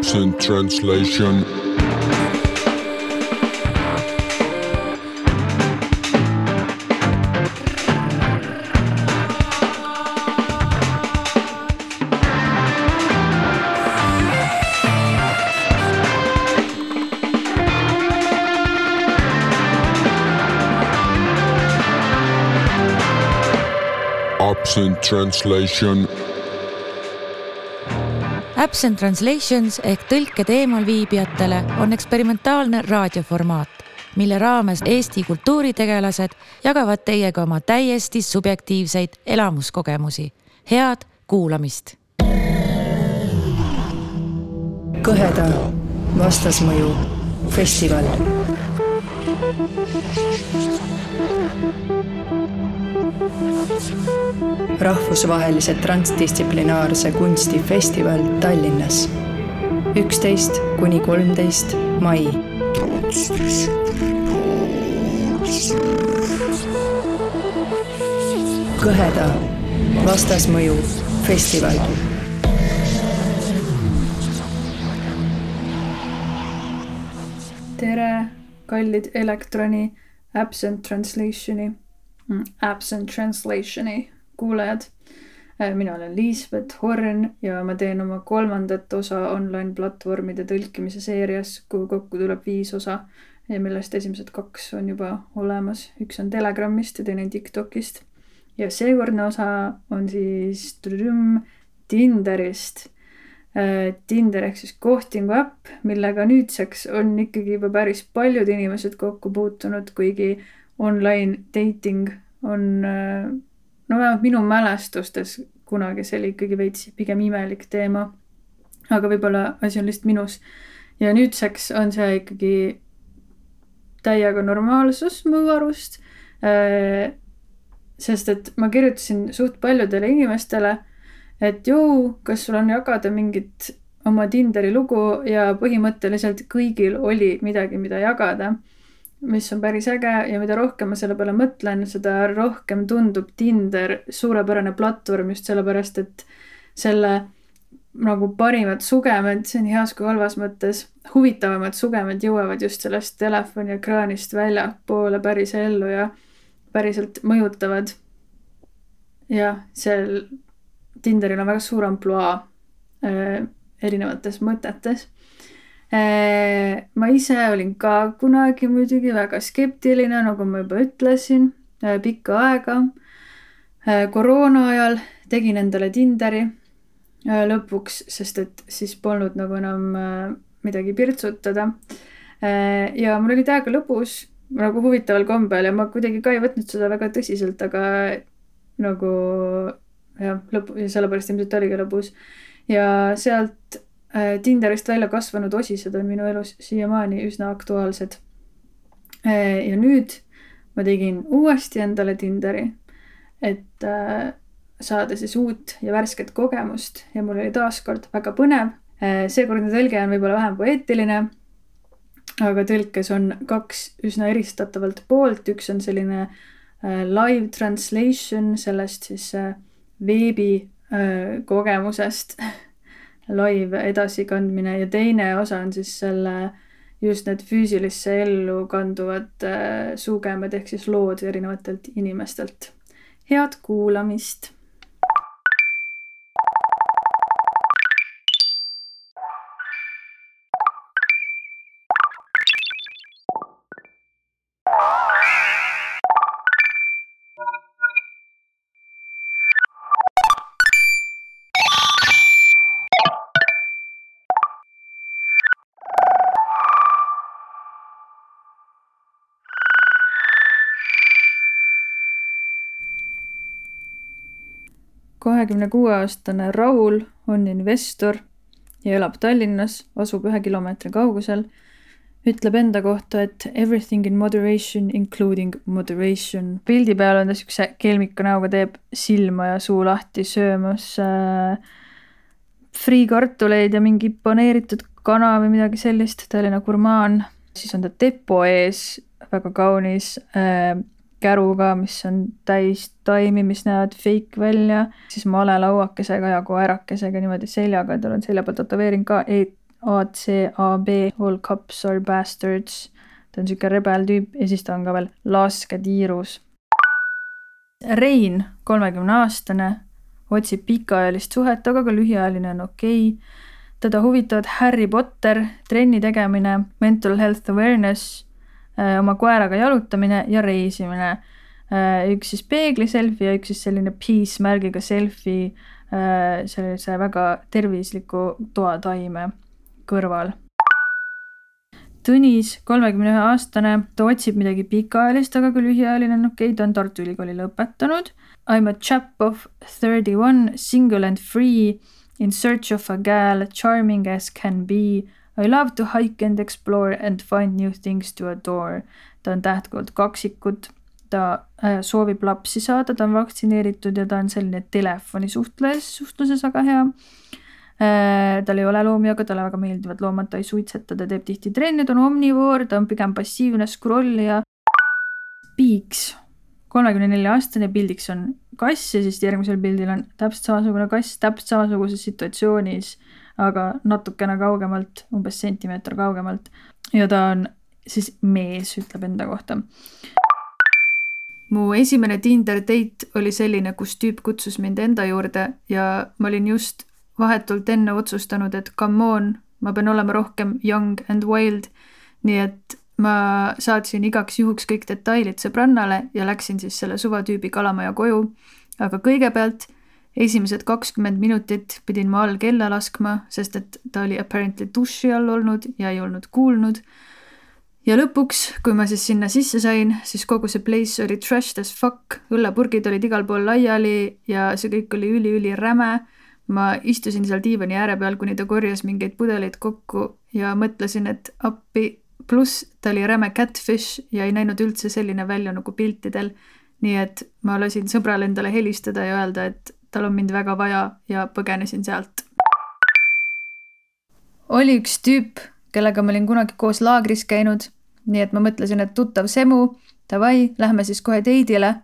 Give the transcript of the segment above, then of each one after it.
Absent translation. Absent translation. Absent Translations ehk tõlked eemalviibijatele on eksperimentaalne raadioformaat, mille raames Eesti kultuuritegelased jagavad teiega oma täiesti subjektiivseid elamuskogemusi. head kuulamist. kõheda vastasmõju festival rahvusvahelise transdistsiplinaarse kunstifestival Tallinnas. üksteist kuni kolmteist mai. kõheda vastasmõju festival tere, kallid Elektroni Absent Translationi, Absent Translationi kuulajad. mina olen Liisbet Horn ja ma teen oma kolmandat osa online platvormide tõlkimise seerias, kuhu kokku tuleb viis osa ja millest esimesed kaks on juba olemas. üks on Telegramist ja teine Tiktokist. ja seekordne osa on siis trüm, Tinderist Tinder ehk siis kohtingu äpp, millega nüüdseks on ikkagi juba päris paljud inimesed kokku puutunud, kuigi online dating on no vähemalt minu mälestustes kunagi see oli ikkagi veits pigem imelik teema. aga võib-olla asi on lihtsalt minus. ja nüüdseks on see ikkagi täiega normaalsus mu arust. sest et ma kirjutasin suht paljudele inimestele, et jõu, kas sul on jagada mingit oma Tinderi lugu ja põhimõtteliselt kõigil oli midagi, mida jagada mis on päris äge ja mida rohkem ma selle peale mõtlen, seda rohkem tundub Tinder suurepärane platvorm just sellepärast, et selle nagu parimad sugemed, see nii heas kui halvas mõttes, huvitavamad sugemed jõuavad just sellest telefoni ekraanist väljapoole päris ellu ja päriselt mõjutavad. jah, seal Tinderil on väga suur ampluaa äh, erinevates mõtetes ma ise olin ka kunagi muidugi väga skeptiline, nagu ma juba ütlesin, äh, pikka aega. Äh, koroona ajal tegin endale Tinderi lõpuks, sest et siis polnud nagu enam midagi pirtsutada. ja mul oli täiega lõbus, nagu huvitaval kombel ja ma kuidagi ka ei võtnud seda väga tõsiselt, aga nagu jah, lõpu, sellepärast ilmselt oligi lõbus. ja sealt Äh, Tinderist välja kasvanud osised on minu elus siiamaani üsna aktuaalsed. Äh, ja nüüd ma tegin uuesti endale Tinderi, et äh, saada siis uut ja värsket kogemust ja mul oli taaskord väga põnev. seekordne tõlge on võib-olla vähem poeetiline, aga tõlkes on kaks üsna eristatavalt poolt, üks on selline live translation sellest siis veebi kogemusest live edasikandmine ja teine osa on siis selle just need füüsilisse ellu kanduvad äh, sugemed ehk siis lood erinevatelt inimestelt. head kuulamist kahekümne kuue aastane Raul on investor ja elab Tallinnas, asub ühe kilomeetri kaugusel. ütleb enda kohta, et everything in moderation including moderation. pildi peal on ta siukse kelmika näoga, teeb silma ja suu lahti söömas äh, friikartuleid ja mingi paneeritud kana või midagi sellist, Tallinna gurmaan. siis on ta depo ees, väga kaunis äh, käruga, mis on täis taimi, mis näevad fake välja, siis malelauakesega ja koerakesega niimoodi seljaga, tal on selja peal tätoveering ka e ACAB, All cops are bastards. ta on sihuke rebel tüüp ja siis ta on ka veel lasketiirus. Rein, kolmekümne aastane, otsib pikaajalist suhet, aga ka lühiajaline on okei okay. teda huvitavad Harry Potter, trenni tegemine, mental health awareness, oma koeraga jalutamine ja reisimine. Äh, üks siis peegli selfie ja üks siis selline peace märgiga selfie Äh, sellise väga tervisliku toataime kõrval. Tõnis, kolmekümne ühe aastane, ta otsib midagi pikaajalist, aga ka lühiajaline on okei okay,, ta on Tartu Ülikooli lõpetanud. I m a chap of thirty one, single and free, in search of a gal, charming as can be. I love to hike and explore and find new things to adore. ta on tähtkult kaksikut ta äh, soovib lapsi saada, ta on vaktsineeritud ja ta on selline telefonisuhtles, suhtluses väga hea. Äh, tal ei ole loomi, aga talle väga meeldivad loomad, ta ei suitseta, ta teeb tihti trenni, ta on omnivoor, ta on pigem passiivne scrollija. Piiks, kolmekümne nelja aastane, pildiks on kass ja siis järgmisel pildil on täpselt samasugune kass täpselt samasuguses situatsioonis, aga natukene kaugemalt, umbes sentimeeter kaugemalt. ja ta on siis mees, ütleb enda kohta mu esimene Tinder date oli selline, kus tüüp kutsus mind enda juurde ja ma olin just vahetult enne otsustanud, et come on, ma pean olema rohkem young and wild. nii et ma saatsin igaks juhuks kõik detailid sõbrannale ja läksin siis selle suvatüübi kalamaja koju. aga kõigepealt esimesed kakskümmend minutit pidin ma all kella laskma, sest et ta oli apparently duši all olnud ja ei olnud kuulnud ja lõpuks, kui ma siis sinna sisse sain, siis kogu see place oli trashed as fuck, õllepurgid olid igal pool laiali ja see kõik oli üli-üliräme. ma istusin seal diivani ääre peal, kuni ta korjas mingeid pudeleid kokku ja mõtlesin, et appi, pluss ta oli räme catfish ja ei näinud üldse selline välja nagu piltidel. nii et ma lasin sõbral endale helistada ja öelda, et tal on mind väga vaja ja põgenesin sealt. oli üks tüüp kellega ma olin kunagi koos laagris käinud. nii et ma mõtlesin, et tuttav Semu, davai, lähme siis kohe teidile.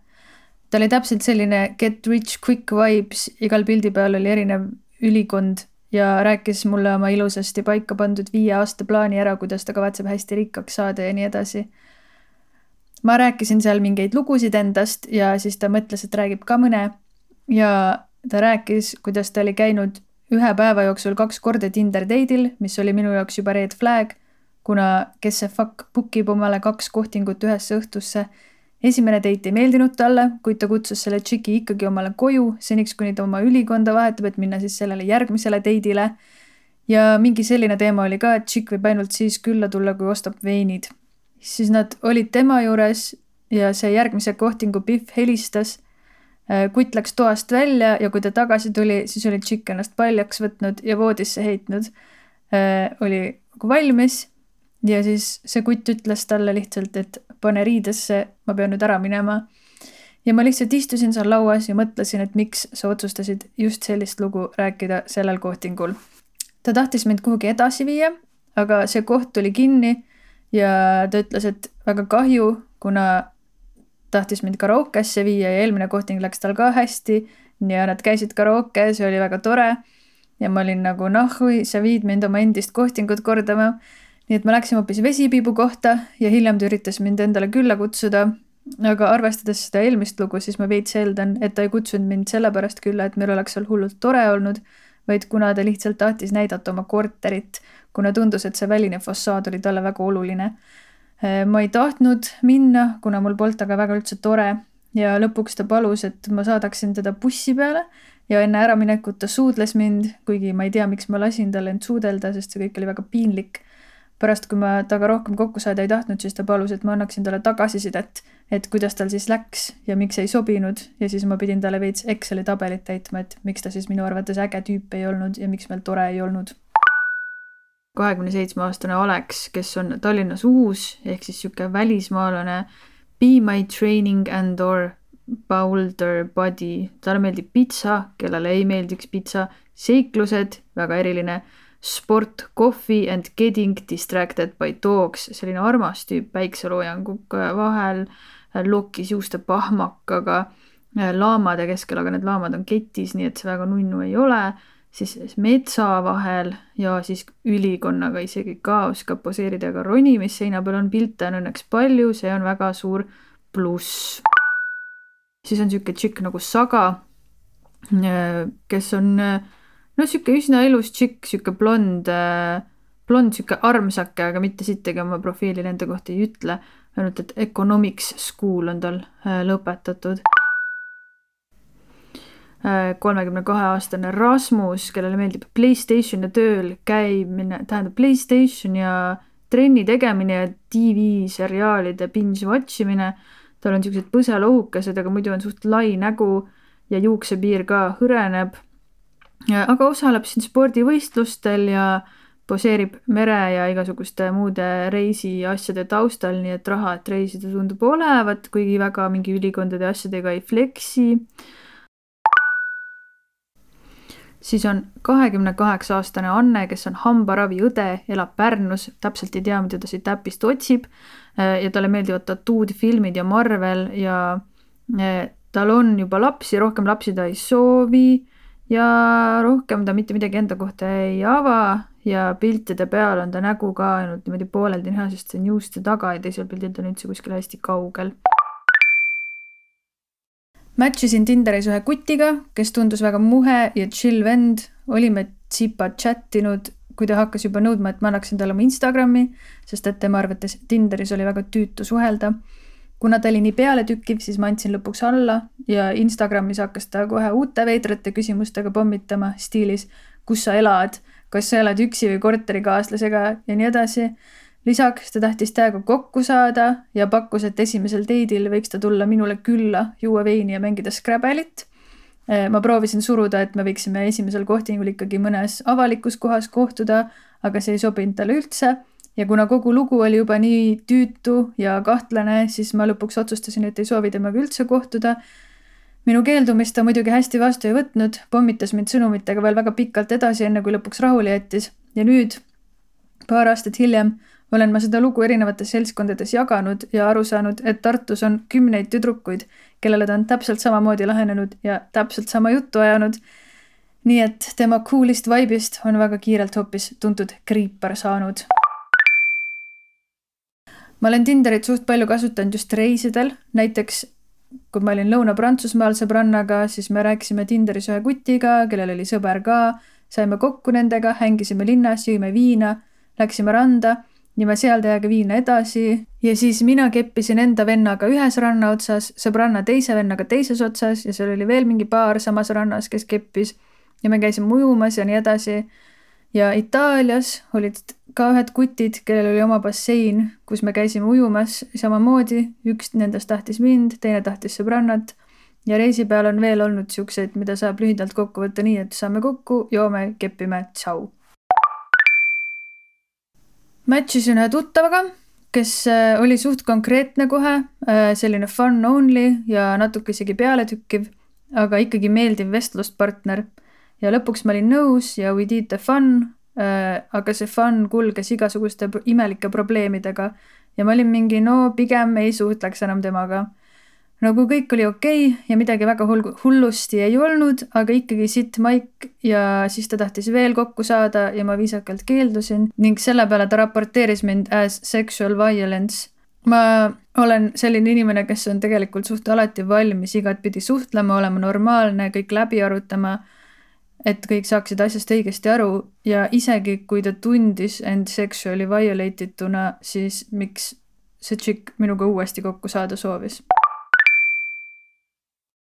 ta oli täpselt selline get rich quick vibes, igal pildi peal oli erinev ülikond ja rääkis mulle oma ilusasti paika pandud viie aasta plaani ära, kuidas ta kavatseb hästi rikkaks saada ja nii edasi. ma rääkisin seal mingeid lugusid endast ja siis ta mõtles, et räägib ka mõne ja ta rääkis, kuidas ta oli käinud ühe päeva jooksul kaks korda Tinder date'il, mis oli minu jaoks juba red flag, kuna kes see fuck book ib omale kaks kohtingut ühesse õhtusse. esimene date ei meeldinud talle, kuid ta kutsus selle tšiki ikkagi omale koju, seniks kuni ta oma ülikonda vahetab, et minna siis sellele järgmisele date'ile. ja mingi selline teema oli ka, et tšikk võib ainult siis külla tulla, kui ostab veinid. siis nad olid tema juures ja see järgmise kohtingu Pihv helistas kutt läks toast välja ja kui ta tagasi tuli, siis oli tšikk ennast paljaks võtnud ja voodisse heitnud. Äh, oli nagu valmis ja siis see kutt ütles talle lihtsalt, et pane riidesse, ma pean nüüd ära minema. ja ma lihtsalt istusin seal lauas ja mõtlesin, et miks sa otsustasid just sellist lugu rääkida sellel kohtingul. ta tahtis mind kuhugi edasi viia, aga see koht tuli kinni ja ta ütles, et väga kahju, kuna tahtis mind karaokesse viia ja eelmine kohting läks tal ka hästi ja nad käisid karaokes ja oli väga tore. ja ma olin nagu noh, sa viid mind oma endist kohtingut kordama. nii et ma läksin hoopis vesipiibu kohta ja hiljem ta üritas mind endale külla kutsuda. aga arvestades seda eelmist lugu, siis ma veits eeldan, et ta ei kutsunud mind sellepärast külla, et meil oleks seal hullult tore olnud, vaid kuna ta lihtsalt tahtis näidata oma korterit, kuna tundus, et see väline fassaad oli talle väga oluline ma ei tahtnud minna, kuna mul polnud temaga väga üldse tore. Ja lõpuks ta palus, et ma saadaksin teda bussi peale ja enne äraminekut ta suudles mind, kuigi ma ei tea, miks ma lasin tal end suudelda, sest see kõik oli väga piinlik. pärast, kui ma temaga rohkem kokku saada ei tahtnud, siis ta palus, et ma annaksin talle tagasisidet, et kuidas tal siis läks ja miks ei sobinud. Ja siis ma pidin talle veits Exceli tabelit täitma, et miks ta siis minu arvates äge tüüp ei olnud ja miks meil tore ei olnud kahekümne seitsme aastane Alex, kes on Tallinnas uus ehk siis sihuke välismaalane. Be my training and or boulder body, talle meeldib pitsa, kellele ei meeldiks pitsa, seiklused, väga eriline, sport, coffee and getting distracted by dogs, selline armas tüüp päikseloojanguga vahel, lokis juuste pahmakaga, laamade keskel, aga need laamad on ketis, nii et see väga nunnu ei ole siis metsa vahel ja siis ülikonnaga isegi ka oskab poseerida, aga ronimisseina peal on pilte on õnneks palju, see on väga suur pluss. siis on niisugune tšikk nagu Saga, kes on no niisugune üsna ilus tšikk, niisugune blond, blond niisugune armsake, aga mitte sittagi oma profiili nende kohta ei ütle, ainult et economics school on tal lõpetatud kolmekümne kahe aastane Rasmus, kellele meeldib Playstationi tööl käimine, tähendab Playstation ja trenni tegemine ja tv-seriaalide binge watch imine. tal on siuksed põselohukesed, aga muidu on suht lai nägu ja juuksepiir ka hõreneb. aga osaleb siin spordivõistlustel ja poseerib mere ja igasuguste muude reisiasjade taustal, nii et raha, et reisida tundub olevat, kuigi väga mingi ülikondade asjadega ei fleksi siis on kahekümne kaheksa aastane Anne, kes on hambaraviõde, elab Pärnus, täpselt ei tea, mida ta siit äpist otsib. Äh, ja talle meeldivad tattoo'd, filmid ja Marvel ja äh, tal on juba lapsi, rohkem lapsi ta ei soovi ja rohkem ta mitte midagi enda kohta ei ava ja piltide peal on ta nägu ka ainult niimoodi pooleldi näha, sest see on juuste taga ja teisel pildil ta on üldse kuskil hästi kaugel Match isin Tinderis ühe kutiga, kes tundus väga muhe ja chill vend, olime tsipa chat inud, kui ta hakkas juba nõudma, et ma annaksin talle oma Instagrami, sest et tema arvates Tinderis oli väga tüütu suhelda. kuna ta oli nii pealetükkiv, siis ma andsin lõpuks alla ja Instagramis hakkas ta kohe uute veidrate küsimustega pommitama stiilis, kus sa elad, kas sa elad üksi või korterikaaslasega ja nii edasi lisaks ta tahtis täiega kokku saada ja pakkus, et esimesel date'il võiks ta tulla minule külla, juua veini ja mängida Scrabble'it. Eh, ma proovisin suruda, et me võiksime esimesel kohtingul ikkagi mõnes avalikus kohas kohtuda, aga see ei sobinud talle üldse ja kuna kogu lugu oli juba nii tüütu ja kahtlane, siis ma lõpuks otsustasin, et ei soovi temaga üldse kohtuda. minu keeldumist ta muidugi hästi vastu ei võtnud, pommitas mind sõnumitega veel väga pikalt edasi, enne kui lõpuks rahule jättis ja nüüd, paar aastat hiljem, olen ma seda lugu erinevates seltskondades jaganud ja aru saanud, et Tartus on kümneid tüdrukuid, kellele ta on täpselt samamoodi lahenenud ja täpselt sama juttu ajanud. nii et tema cool'ist vibe'ist on väga kiirelt hoopis tuntud kriipar saanud. ma olen Tinderit suht palju kasutanud just reisidel, näiteks kui ma olin Lõuna-Prantsusmaal sõbrannaga, siis me rääkisime Tinderis ühe kutiga, kellel oli sõber ka, saime kokku nendega, hängisime linnas, jõime viina, läksime randa ja me seal teiega viina edasi. Ja siis mina keppisin enda vennaga ühes ranna otsas, sõbranna teise vennaga teises otsas ja seal oli veel mingi paar samas rannas, kes keppis. Ja me käisime ujumas ja nii edasi. ja Itaalias olid ka ühed kutid, kellel oli oma bassein, kus me käisime ujumas. Samamoodi, üks nendest tahtis mind, teine tahtis sõbrannat. Ja reisi peal on veel olnud siukseid, mida saab lühidalt kokku võtta nii, et saame kokku, joome, kepime, tšau match isin ühe tuttavaga, kes äh, oli suht konkreetne kohe, äh, selline fun only ja natuke isegi pealetükkiv, aga ikkagi meeldiv vestluspartner. ja lõpuks ma olin nõus ja we did the fun, äh, aga see fun kulges igasuguste imelike probleemidega ja ma olin mingi, no pigem ei suhtleks enam temaga kui kõik oli okei okay ja midagi väga hull, hullusti ei olnud, aga ikkagi sitt maik ja siis ta tahtis veel kokku saada ja ma viisakalt keeldusin ning selle peale ta raporteeris mind as sexual violence. ma olen selline inimene, kes on tegelikult suht alati valmis igatpidi suhtlema, olema normaalne, kõik läbi arutama, et kõik saaksid asjast õigesti aru ja isegi kui ta tundis end sexually violate ituna, siis miks see tšikk minuga uuesti kokku saada soovis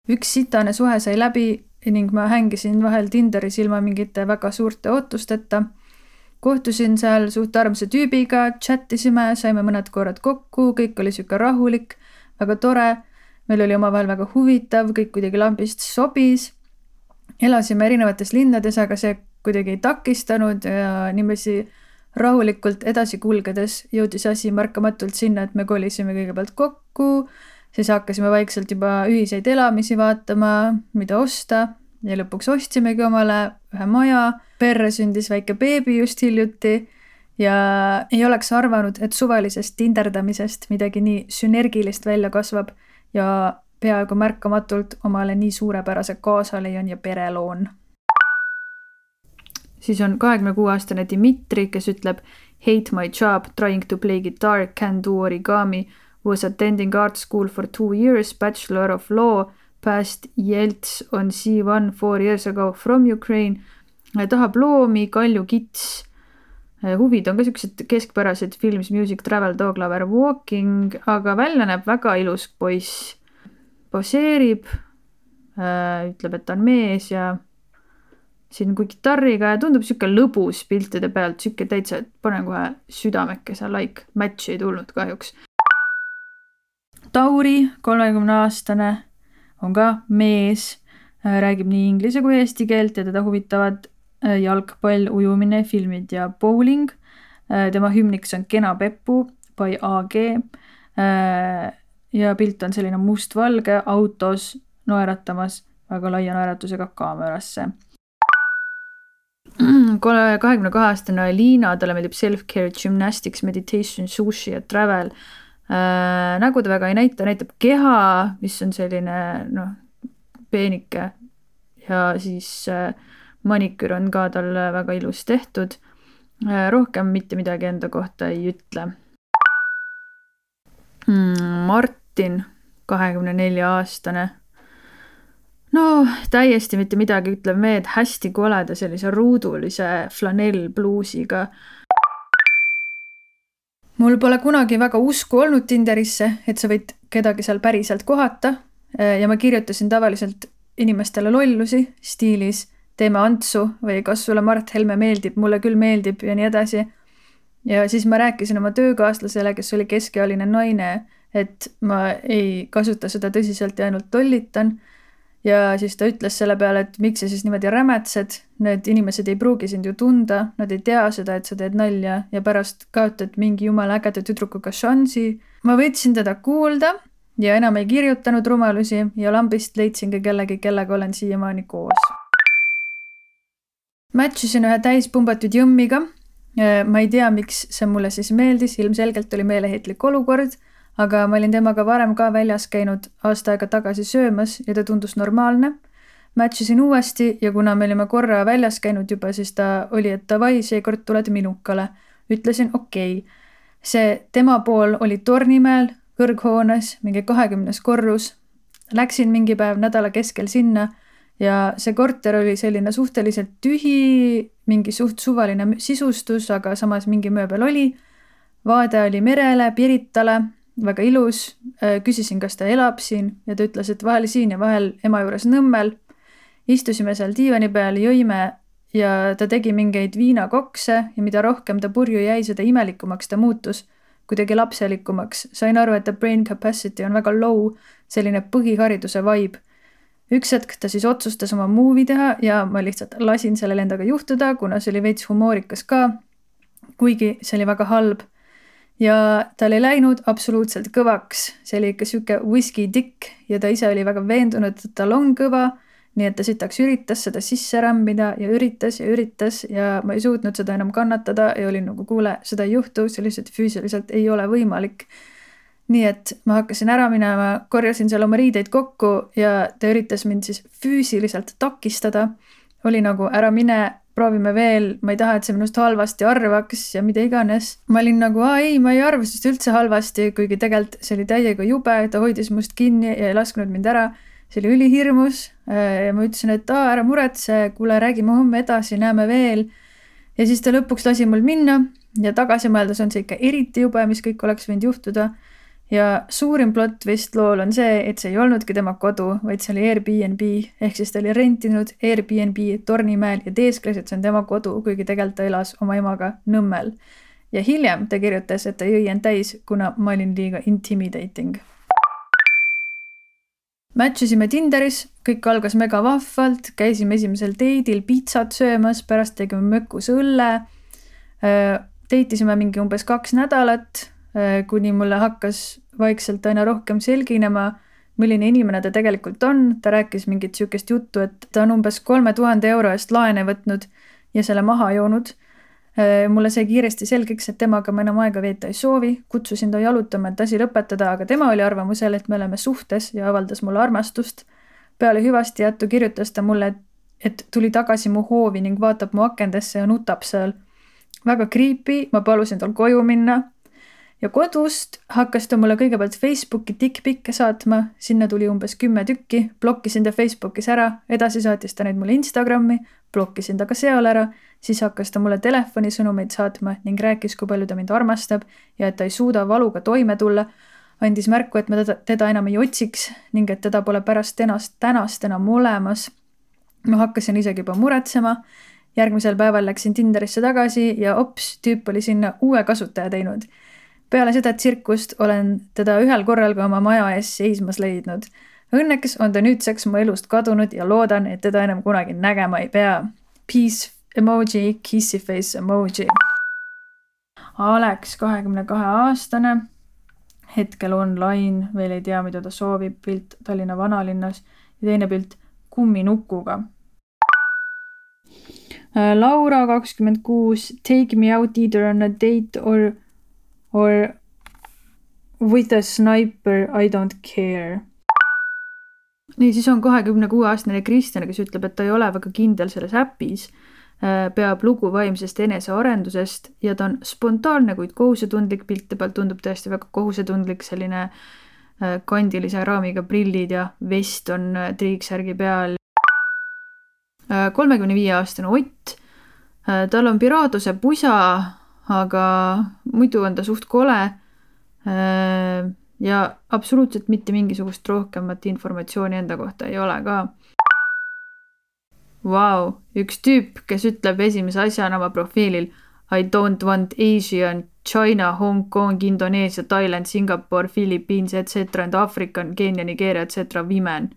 üks sitane suhe sai läbi ning ma hängisin vahel Tinderis ilma mingite väga suurte ootusteta. kohtusin seal suht armsa tüübiga, chat isime, saime mõned korrad kokku, kõik oli sihuke rahulik, väga tore. meil oli omavahel väga huvitav, kõik kuidagi lambist sobis. elasime erinevates linnades, aga see kuidagi ei takistanud ja niiviisi rahulikult edasi kulgedes jõudis asi märkamatult sinna, et me kolisime kõigepealt kokku siis hakkasime vaikselt juba ühiseid elamisi vaatama, mida osta ja lõpuks ostsimegi omale ühe maja. perre sündis väike beebi just hiljuti ja ei oleks arvanud, et suvalisest tinderdamisest midagi nii sünergilist välja kasvab ja peaaegu märkamatult omale nii suurepärase kaasa leian ja pere loon. siis on kahekümne kuue aastane Dmitri, kes ütleb hate my job, trying to play guitar, can do origami, was attending art school for two years, bachelor of law, passed Jelts on C1 four years ago from Ukraine, tahab loomi, Kalju Kits, huvid on ka siuksed keskpärased films, music, travel, dog lover, walking, aga välja näeb väga ilus poiss. poseerib, ütleb, et ta on mees ja siin kui kitarriga ja tundub sihuke lõbus piltide pealt, sihuke täitsa, et panen kohe südamekese like, match'i ei tulnud kahjuks. Tauri, kolmekümne aastane, on ka mees, räägib nii inglise kui eesti keelt ja teda huvitavad äh, jalgpall, ujumine, filmid ja bowling. Äh, tema hümniks on Kena Peppu by AG. Äh, ja pilt on selline mustvalge autos naeratamas väga laia naeratusega kaamerasse kahekümne kahe aastane Liina, talle meeldib self-care, gymnastics, meditation, sushi ja travel äh,. Nägu ta väga ei näita, näitab keha, mis on selline noh, peenike ja siis äh, maniküür on ka tal väga ilus tehtud äh,. rohkem mitte midagi enda kohta ei ütle mm,. Martin, kahekümne nelja aastane no täiesti mitte midagi ütlev mehed, hästi koleda sellise ruudulise flanellbluusiga. Mul pole kunagi väga usku olnud Tinderisse, et sa võid kedagi seal päriselt kohata. Ja ma kirjutasin tavaliselt inimestele lollusi stiilis teeme Antsu või kas sulle Mart Helme meeldib, mulle küll meeldib ja nii edasi. ja siis ma rääkisin oma töökaaslasele, kes oli keskealine naine, et ma ei kasuta seda tõsiselt ja ainult lollitan ja siis ta ütles selle peale, et miks sa siis niimoodi rämetsed, need inimesed ei pruugi sind ju tunda, nad ei tea seda, et sa teed nalja ja pärast kaotad mingi jumala ägeda tüdrukuga šansi. ma võtsin teda kuulda ja enam ei kirjutanud rumalusi ja lambist leidsingi kellegi, kellega olen siiamaani koos. Match isin ühe täispumbatud jõmmiga. ma ei tea, miks see mulle siis meeldis, ilmselgelt oli meeleheitlik olukord aga ma olin temaga varem ka väljas käinud aasta aega tagasi söömas ja ta tundus normaalne. Match isin uuesti ja kuna me olime korra väljas käinud juba, siis ta oli, et davai, seekord tuled minukale. ütlesin okei okay.. see tema pool oli Tornimäel, kõrghoones, mingi kahekümnes korrus. Läksin mingi päev nädala keskel sinna ja see korter oli selline suhteliselt tühi, mingi suht suvaline sisustus, aga samas mingi mööbel oli. vaade oli merele, Piritale väga ilus, äh, küsisin, kas ta elab siin ja ta ütles, et vahel siin ja vahel ema juures Nõmmel. istusime seal diivani peal, jõime ja ta tegi mingeid viinakokse ja mida rohkem ta purju jäi, seda imelikumaks ta muutus, kuidagi lapselikumaks. sain aru, et ta brain capacity on väga low, selline põhihariduse vibe. üks hetk ta siis otsustas oma movie teha ja ma lihtsalt lasin sellel endaga juhtuda, kuna see oli veits humoorikas ka. kuigi see oli väga halb ja tal ei läinud absoluutselt kõvaks, see oli ikka sihuke whisky tikk ja ta ise oli väga veendunud, et tal on kõva. nii et ta sitaks üritas seda sisse rämmida ja üritas ja üritas ja ma ei suutnud seda enam kannatada ja olin nagu kuule, seda ei juhtu, see lihtsalt füüsiliselt ei ole võimalik. nii et ma hakkasin ära minema, korjasin seal oma riideid kokku ja ta üritas mind siis füüsiliselt takistada. oli nagu ära mine proovime veel, ma ei taha, et see minust halvasti arvaks ja mida iganes. ma olin nagu, aa ei, ma ei arva sinust üldse halvasti, kuigi tegelikult see oli täiega jube, ta hoidis must kinni ja ei lasknud mind ära. see oli ülihirmus ja ma ütlesin, et aa, ära muretse, kuule, räägime homme edasi, näeme veel. ja siis ta lõpuks lasi mul minna ja tagasi mõeldes on see ikka eriti jube, mis kõik oleks võinud juhtuda ja suurim plott vist lool on see, et see ei olnudki tema kodu, vaid see oli Airbnb ehk siis ta oli rentinud Airbnb Tornimäel ja teeskles, et see on tema kodu, kuigi tegelikult ta elas oma emaga Nõmmel. ja hiljem ta kirjutas, et ta jõi end täis, kuna ma olin liiga intimidating. Match isime Tinderis, kõik algas mega vahvalt, käisime esimesel date'il pitsat söömas, pärast tegime mökus õlle. Date isime mingi umbes kaks nädalat Äh, kuni mulle hakkas vaikselt aina rohkem selginema, milline inimene ta tegelikult on, ta rääkis mingit sihukest juttu, et ta on umbes kolme tuhande euro eest laene võtnud ja selle maha joonud. Äh, mulle sai kiiresti selgeks, et temaga ma enam aega veeta ei soovi, kutsusin ta jalutama, et asi lõpetada, aga tema oli arvamusel, et me oleme suhtes ja avaldas mulle armastust. peale hüvasti jättu kirjutas ta mulle, et et tuli tagasi mu hoovi ning vaatab mu akendesse ja nutab seal. väga creepy, ma palusin tal koju minna ja kodust hakkas ta mulle kõigepealt Facebooki tikkpikke saatma, sinna tuli umbes kümme tükki, blokkisin ta Facebookis ära, edasi saatis ta neid mulle Instagrami, blokkisin ta ka seal ära, siis hakkas ta mulle telefonisõnumeid saatma ning rääkis, kui palju ta mind armastab ja et ta ei suuda valuga toime tulla. andis märku, et ma teda, teda enam ei otsiks ning et teda pole pärast tänast, tänast enam olemas. ma hakkasin isegi juba muretsema. järgmisel päeval läksin Tinderisse tagasi ja ops, tüüp oli sinna uue kasutaja teinud peale seda tsirkust olen teda ühel korral ka oma maja ees seismas leidnud. Õnneks on ta nüüdseks mu elust kadunud ja loodan, et teda enam kunagi nägema ei pea. Peace emoji, kissy face emoji. Alex, kahekümne kahe aastane, hetkel online, veel ei tea, mida ta soovib, pilt Tallinna vanalinnas ja teine pilt kumminukuga. Laura, kakskümmend kuus, take me out either on a date or or with a sniper I don't care. nii, siis on kahekümne kuue aastane Kristjan, kes ütleb, et ta ei ole väga kindel selles äpis, äh, peab lugu vaimsest enesearendusest ja ta on spontaanne, kuid kohusetundlik, pilte pealt tundub tõesti väga kohusetundlik, selline äh, kandilise raamiga prillid ja vest on äh, triiksärgi peal. kolmekümne viie aastane Ott, tal on piraaduse pusa aga muidu on ta suht kole. Äh, ja absoluutselt mitte mingisugust rohkemat informatsiooni enda kohta ei ole ka. Vau, üks tüüp, kes ütleb esimese asjana oma profiilil I don't want Asian, China, Hong Kong, Indoneesia, Thailand, Singapore, Philippines, etc and African, Keenia, Nigeeria, etc women.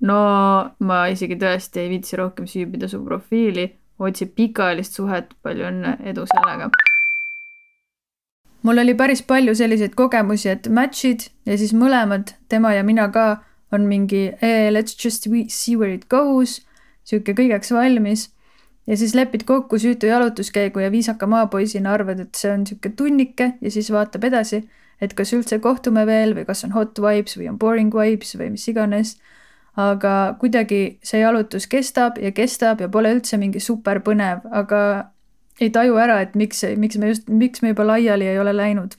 no ma isegi tõesti ei viitsi rohkem süübida su profiili otsib pikaajalist suhet, palju õnne, edu sellega. mul oli päris palju selliseid kogemusi, et match'id ja siis mõlemad, tema ja mina ka, on mingi eh, let's just see where it goes, sihuke kõigeks valmis. ja siis lepid kokku süütu jalutuskäigu ja viisaka maapoisina arvad, et see on sihuke tunnike ja siis vaatab edasi, et kas üldse kohtume veel või kas on hot vibes või on boring vibes või mis iganes aga kuidagi see jalutus kestab ja kestab ja pole üldse mingi super põnev, aga ei taju ära, et miks, miks me just, miks me juba laiali ei ole läinud.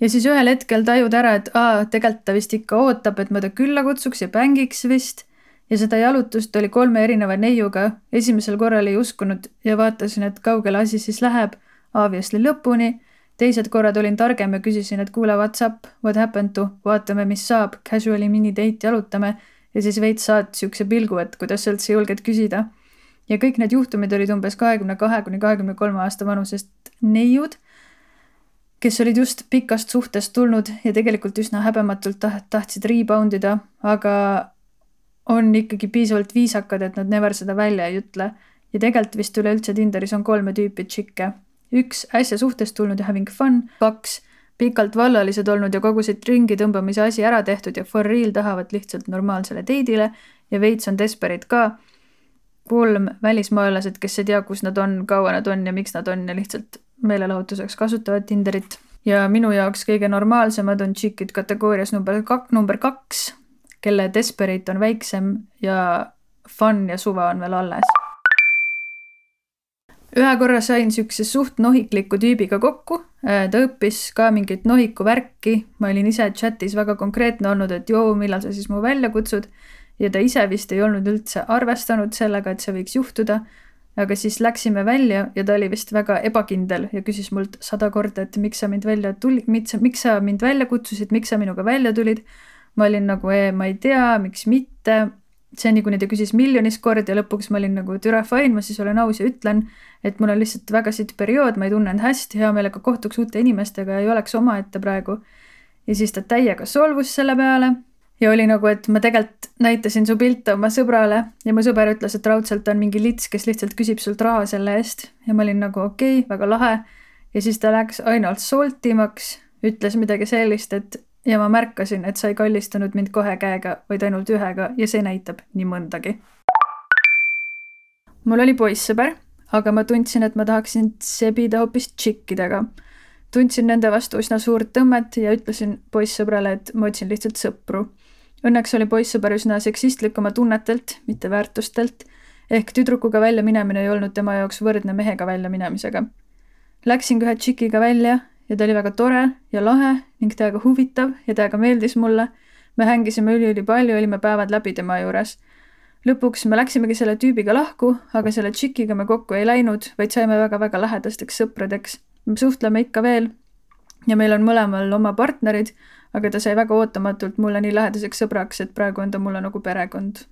ja siis ühel hetkel tajud ära, et aa, tegelikult ta vist ikka ootab, et ma ta külla kutsuks ja bängiks vist. ja seda jalutust oli kolme erineva neiuga, esimesel korral ei uskunud ja vaatasin, et kaugele asi siis läheb, obviously lõpuni teised korrad olin targem ja küsisin, et kuule, what's up, what happened to, vaatame, mis saab, casual'i minidate jalutame. Ja siis veits saad siukse pilgu, et kuidas sa üldse julged küsida. ja kõik need juhtumid olid umbes kahekümne kahe kuni kahekümne kolme aasta vanusest neiud, kes olid just pikast suhtest tulnud ja tegelikult üsna häbematult taht-, tahtsid rebound ida, aga on ikkagi piisavalt viisakad, et nad never seda välja ei ütle. ja tegelikult vist üleüldse Tinderis on kolme tüüpi tšikke üks, äsja suhtest tulnud ja having fun, kaks, pikalt vallalised olnud ja kogu see ringi tõmbamise asi ära tehtud ja for real tahavad lihtsalt normaalsele date'ile ja veits on desperate ka. kolm, välismaalased, kes ei tea, kus nad on, kaua nad on ja miks nad on ja lihtsalt meelelahutuseks kasutavad Tinderit. ja minu jaoks kõige normaalsemad on tšikid kategoorias number kak-, number kaks, kelle desperate on väiksem ja fun ja suva on veel alles ühe korra sain siukse suht nohikliku tüübiga kokku, äh, ta õppis ka mingit nohiku värki, ma olin ise chatis väga konkreetne olnud, et joo, millal sa siis mu välja kutsud. ja ta ise vist ei olnud üldse arvestanud sellega, et see võiks juhtuda. aga siis läksime välja ja ta oli vist väga ebakindel ja küsis mult sada korda, et miks sa mind välja tuli-, miks sa, miks sa mind välja kutsusid, miks sa minuga välja tulid. ma olin nagu, ma ei tea, miks mitte seni, kuni ta küsis miljonist korda ja lõpuks ma olin nagu türa fine, ma siis olen aus ja ütlen, et mul on lihtsalt väga sitt periood, ma ei tunne end hästi, hea meelega kohtuks uute inimestega ja ei oleks omaette praegu. ja siis ta täiega solvus selle peale ja oli nagu, et ma tegelikult näitasin su pilte oma sõbrale ja mu sõber ütles, et raudselt on mingi lits, kes lihtsalt küsib sult raha selle eest ja ma olin nagu okei okay,, väga lahe. ja siis ta läks ainult soltimaks, ütles midagi sellist, et ja ma märkasin, et sa ei kallistanud mind kahe käega, vaid ainult ühega ja see näitab nii mõndagi. mul oli poissõber, aga ma tundsin, et ma tahaksin sebida hoopis tšikkidega. tundsin nende vastu üsna suurt tõmmet ja ütlesin poissõbrale, et ma otsin lihtsalt sõpru. Õnneks oli poissõber üsna seksistlik oma tunnetelt, mitte väärtustelt, ehk tüdrukuga välja minemine ei olnud tema jaoks võrdne mehega välja minemisega. Läksin ka ühe tšikiga välja ja ta oli väga tore ja lahe ning täiega huvitav ja täiega meeldis mulle. me hängisime üliülipalju, olime päevad läbi tema juures. lõpuks me läksimegi selle tüübiga lahku, aga selle tšikiga me kokku ei läinud, vaid saime väga-väga lähedasteks sõpradeks. me suhtleme ikka veel ja meil on mõlemal oma partnerid, aga ta sai väga ootamatult mulle nii lähedaseks sõbraks, et praegu on ta mulle nagu perekond.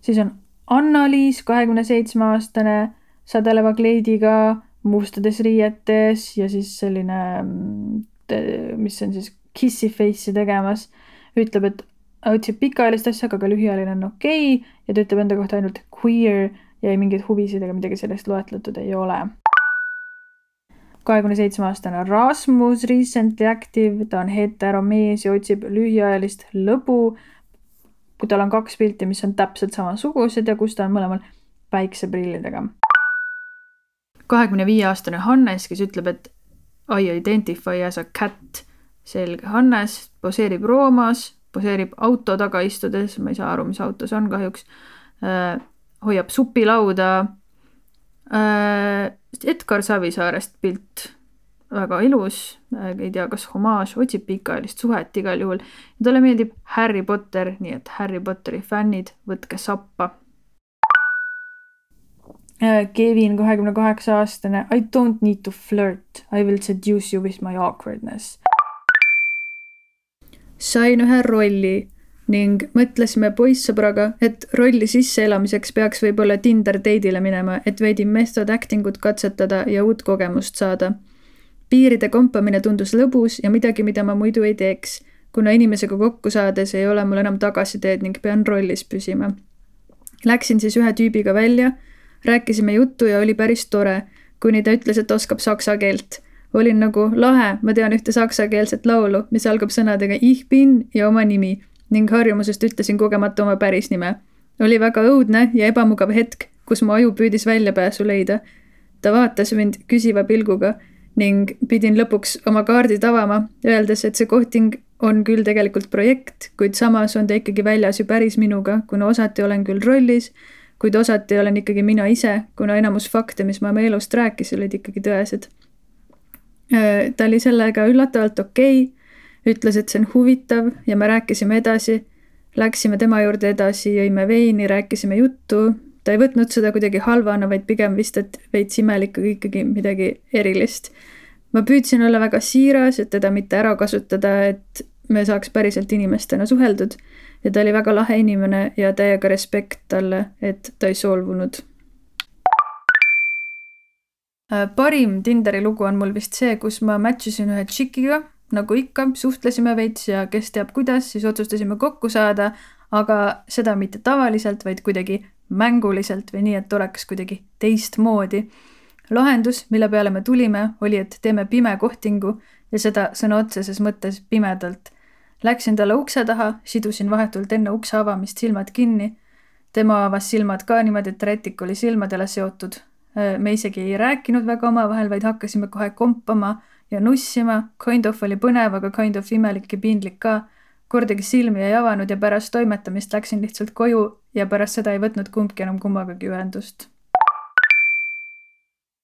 siis on Anna-Liis, kahekümne seitsme aastane, sadeleva kleidiga mustades riietes ja siis selline, mis on siis kissy face'i tegemas, ütleb, et otsib pikaajalist asja, aga ka lühiajaline on okei okay, ja ta ütleb enda kohta ainult queer ja mingeid huvisid ega midagi sellist loetletud ei ole. kahekümne seitsme aastane Rasmus, recently active, ta on heteromees ja otsib lühiajalist lõbu. kui tal on kaks pilti, mis on täpselt samasugused ja kus ta on mõlemal päikseprillidega kahekümne viie aastane Hannes, kes ütleb, et I identify as a cat. selge, Hannes poseerib Roomas, poseerib auto taga istudes, ma ei saa aru, mis auto see on kahjuks äh,. hoiab supilauda äh,. Edgar Savisaarest pilt, väga ilus äh,, ei tea, kas homaaž, otsib pikaajalist suhet igal juhul. talle meeldib Harry Potter, nii et Harry Potteri fännid, võtke sappa Kevin, kahekümne kaheksa aastane. I don't need to flirt, I will seduce you with my awkwardness. sain ühe rolli ning mõtlesime poissõbraga, et rolli sisseelamiseks peaks võib-olla Tinder date'ile minema, et veidi method acting ut katsetada ja uut kogemust saada. piiride kompamine tundus lõbus ja midagi, mida ma muidu ei teeks, kuna inimesega kokku saades ei ole mul enam tagasiteed ning pean rollis püsima. Läksin siis ühe tüübiga välja rääkisime juttu ja oli päris tore, kuni ta ütles, et oskab saksa keelt. olin nagu lahe, ma tean ühte saksakeelset laulu, mis algab sõnadega ich bin ja oma nimi ning harjumusest ütlesin kogemata oma päris nime. oli väga õudne ja ebamugav hetk, kus mu aju püüdis väljapääsu leida. ta vaatas mind küsiva pilguga ning pidin lõpuks oma kaardid avama, öeldes, et see kohting on küll tegelikult projekt, kuid samas on ta ikkagi väljas ju päris minuga, kuna osati olen küll rollis kuid osati olen ikkagi mina ise, kuna enamus fakte, mis ma oma elust rääkisin, olid ikkagi tõesed. Ta oli sellega üllatavalt okei okay,, ütles, et see on huvitav ja me rääkisime edasi. Läksime tema juurde edasi, jõime veini, rääkisime juttu. ta ei võtnud seda kuidagi halvana, vaid pigem vist, et veits imelik, aga ikkagi midagi erilist. ma püüdsin olla väga siiras, et teda mitte ära kasutada, et me saaks päriselt inimestena suheldud ja ta oli väga lahe inimene ja täiega respekt talle, et ta ei solvunud. Äh, parim Tinderi lugu on mul vist see, kus ma match isin ühe tšikiga, nagu ikka, suhtlesime veits ja kes teab kuidas, siis otsustasime kokku saada, aga seda mitte tavaliselt, vaid kuidagi mänguliselt või nii, et oleks kuidagi teistmoodi. lahendus, mille peale me tulime, oli, et teeme pime kohtingu ja seda sõna otseses mõttes pimedalt Läksin talle ukse taha, sidusin vahetult enne ukse avamist silmad kinni. tema avas silmad ka niimoodi, et rätik oli silmadele seotud. Me isegi ei rääkinud väga omavahel, vaid hakkasime kohe kompama ja nussima. Kind of oli põnev, aga kind of imelik ja piinlik ka. kordagi silmi ei avanud ja pärast toimetamist läksin lihtsalt koju ja pärast seda ei võtnud kumbki enam kummagagi ühendust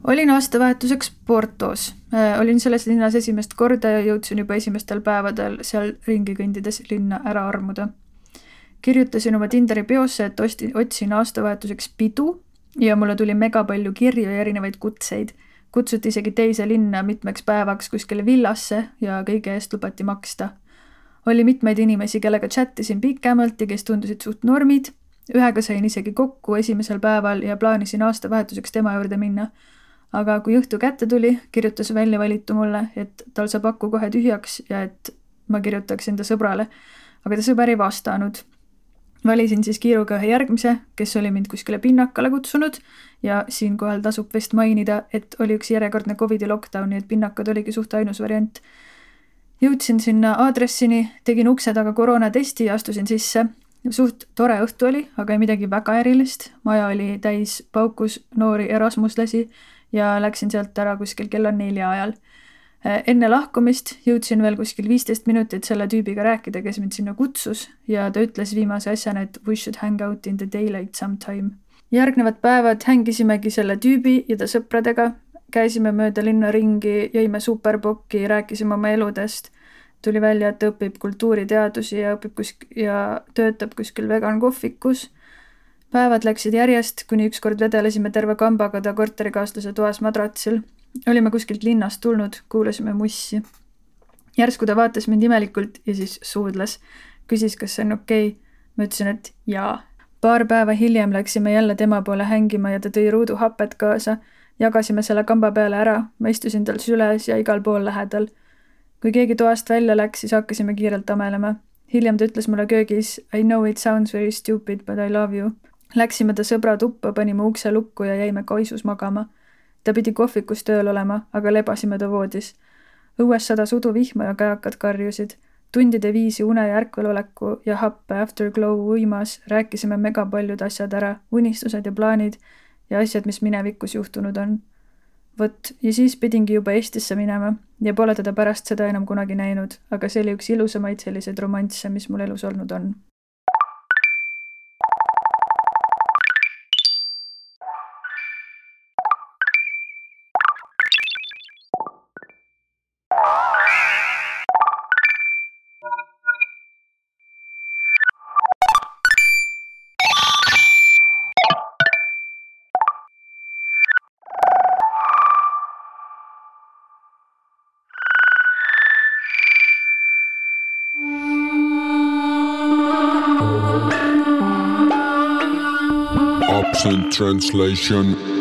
olin aastavahetuseks Portos, äh, olin selles linnas esimest korda ja jõudsin juba esimestel päevadel seal ringi kõndides linna ära armuda. kirjutasin oma Tinderi biosse, et osti, otsin aastavahetuseks pidu ja mulle tuli mega palju kirju ja erinevaid kutseid. kutsuti isegi teise linna mitmeks päevaks kuskile villasse ja kõige eest lubati maksta. oli mitmeid inimesi, kellega chat isin pikemalt ja kes tundusid suht normid. ühega sain isegi kokku esimesel päeval ja plaanisin aastavahetuseks tema juurde minna aga kui õhtu kätte tuli, kirjutas väljavalitu mulle, et tal saab aku kohe tühjaks ja et ma kirjutaksin ta sõbrale. aga ta sõber ei vastanud. valisin siis kiiruga ühe järgmise, kes oli mind kuskile pinnakale kutsunud ja siinkohal tasub vist mainida, et oli üks järjekordne Covidi lockdown, nii et pinnakad oligi suht ainus variant. jõudsin sinna aadressini, tegin ukse taga koroonatesti ja astusin sisse suht tore õhtu oli, aga ei midagi väga erilist. maja oli täis paukus noori erasmuslasi ja läksin sealt ära kuskil kella nelja ajal. enne lahkumist jõudsin veel kuskil viisteist minutit selle tüübiga rääkida, kes mind sinna kutsus ja ta ütles viimase asjana, et we should hang out in the daylight sometime. järgnevad päevad hängisimegi selle tüübi ja ta sõpradega, käisime mööda linna ringi, jõime superpokki, rääkisime oma eludest. tuli välja, et ta õpib kultuuriteadusi ja õpib kusk- ja töötab kuskil vegan kohvikus. Päevad läksid järjest, kuni ükskord vedelesime terve kambaga ta korterikaaslase toas madratsil. olime kuskilt linnast tulnud, kuulasime mussi. järsku ta vaatas mind imelikult ja siis suudles. küsis, kas see on okei okay. ma ütlesin, et jaa. paar päeva hiljem läksime jälle tema poole hängima ja ta tõi ruudu hapet kaasa jagasime selle kamba peale ära, ma istusin tal süles ja igal pool lähedal. kui keegi toast välja läks, siis hakkasime kiirelt amelema. hiljem ta ütles mulle köögis I know it sounds very stupid, but I love you. Läksime ta sõbra tuppa, panime ukse lukku ja jäime kaisus magama. ta pidi kohvikus tööl olema, aga lebasime ta voodis. õues sadas uduvihma ja käakad karjusid tundide viisi une ja ärkveloleku ja happe afterglow uimas rääkisime megapaljud asjad ära, unistused ja plaanid ja asjad, mis minevikus juhtunud on. vot, ja siis pidingi juba Eestisse minema ja pole teda pärast seda enam kunagi näinud, aga see oli üks ilusamaid selliseid romansse, mis mul elus olnud on. Absent translation.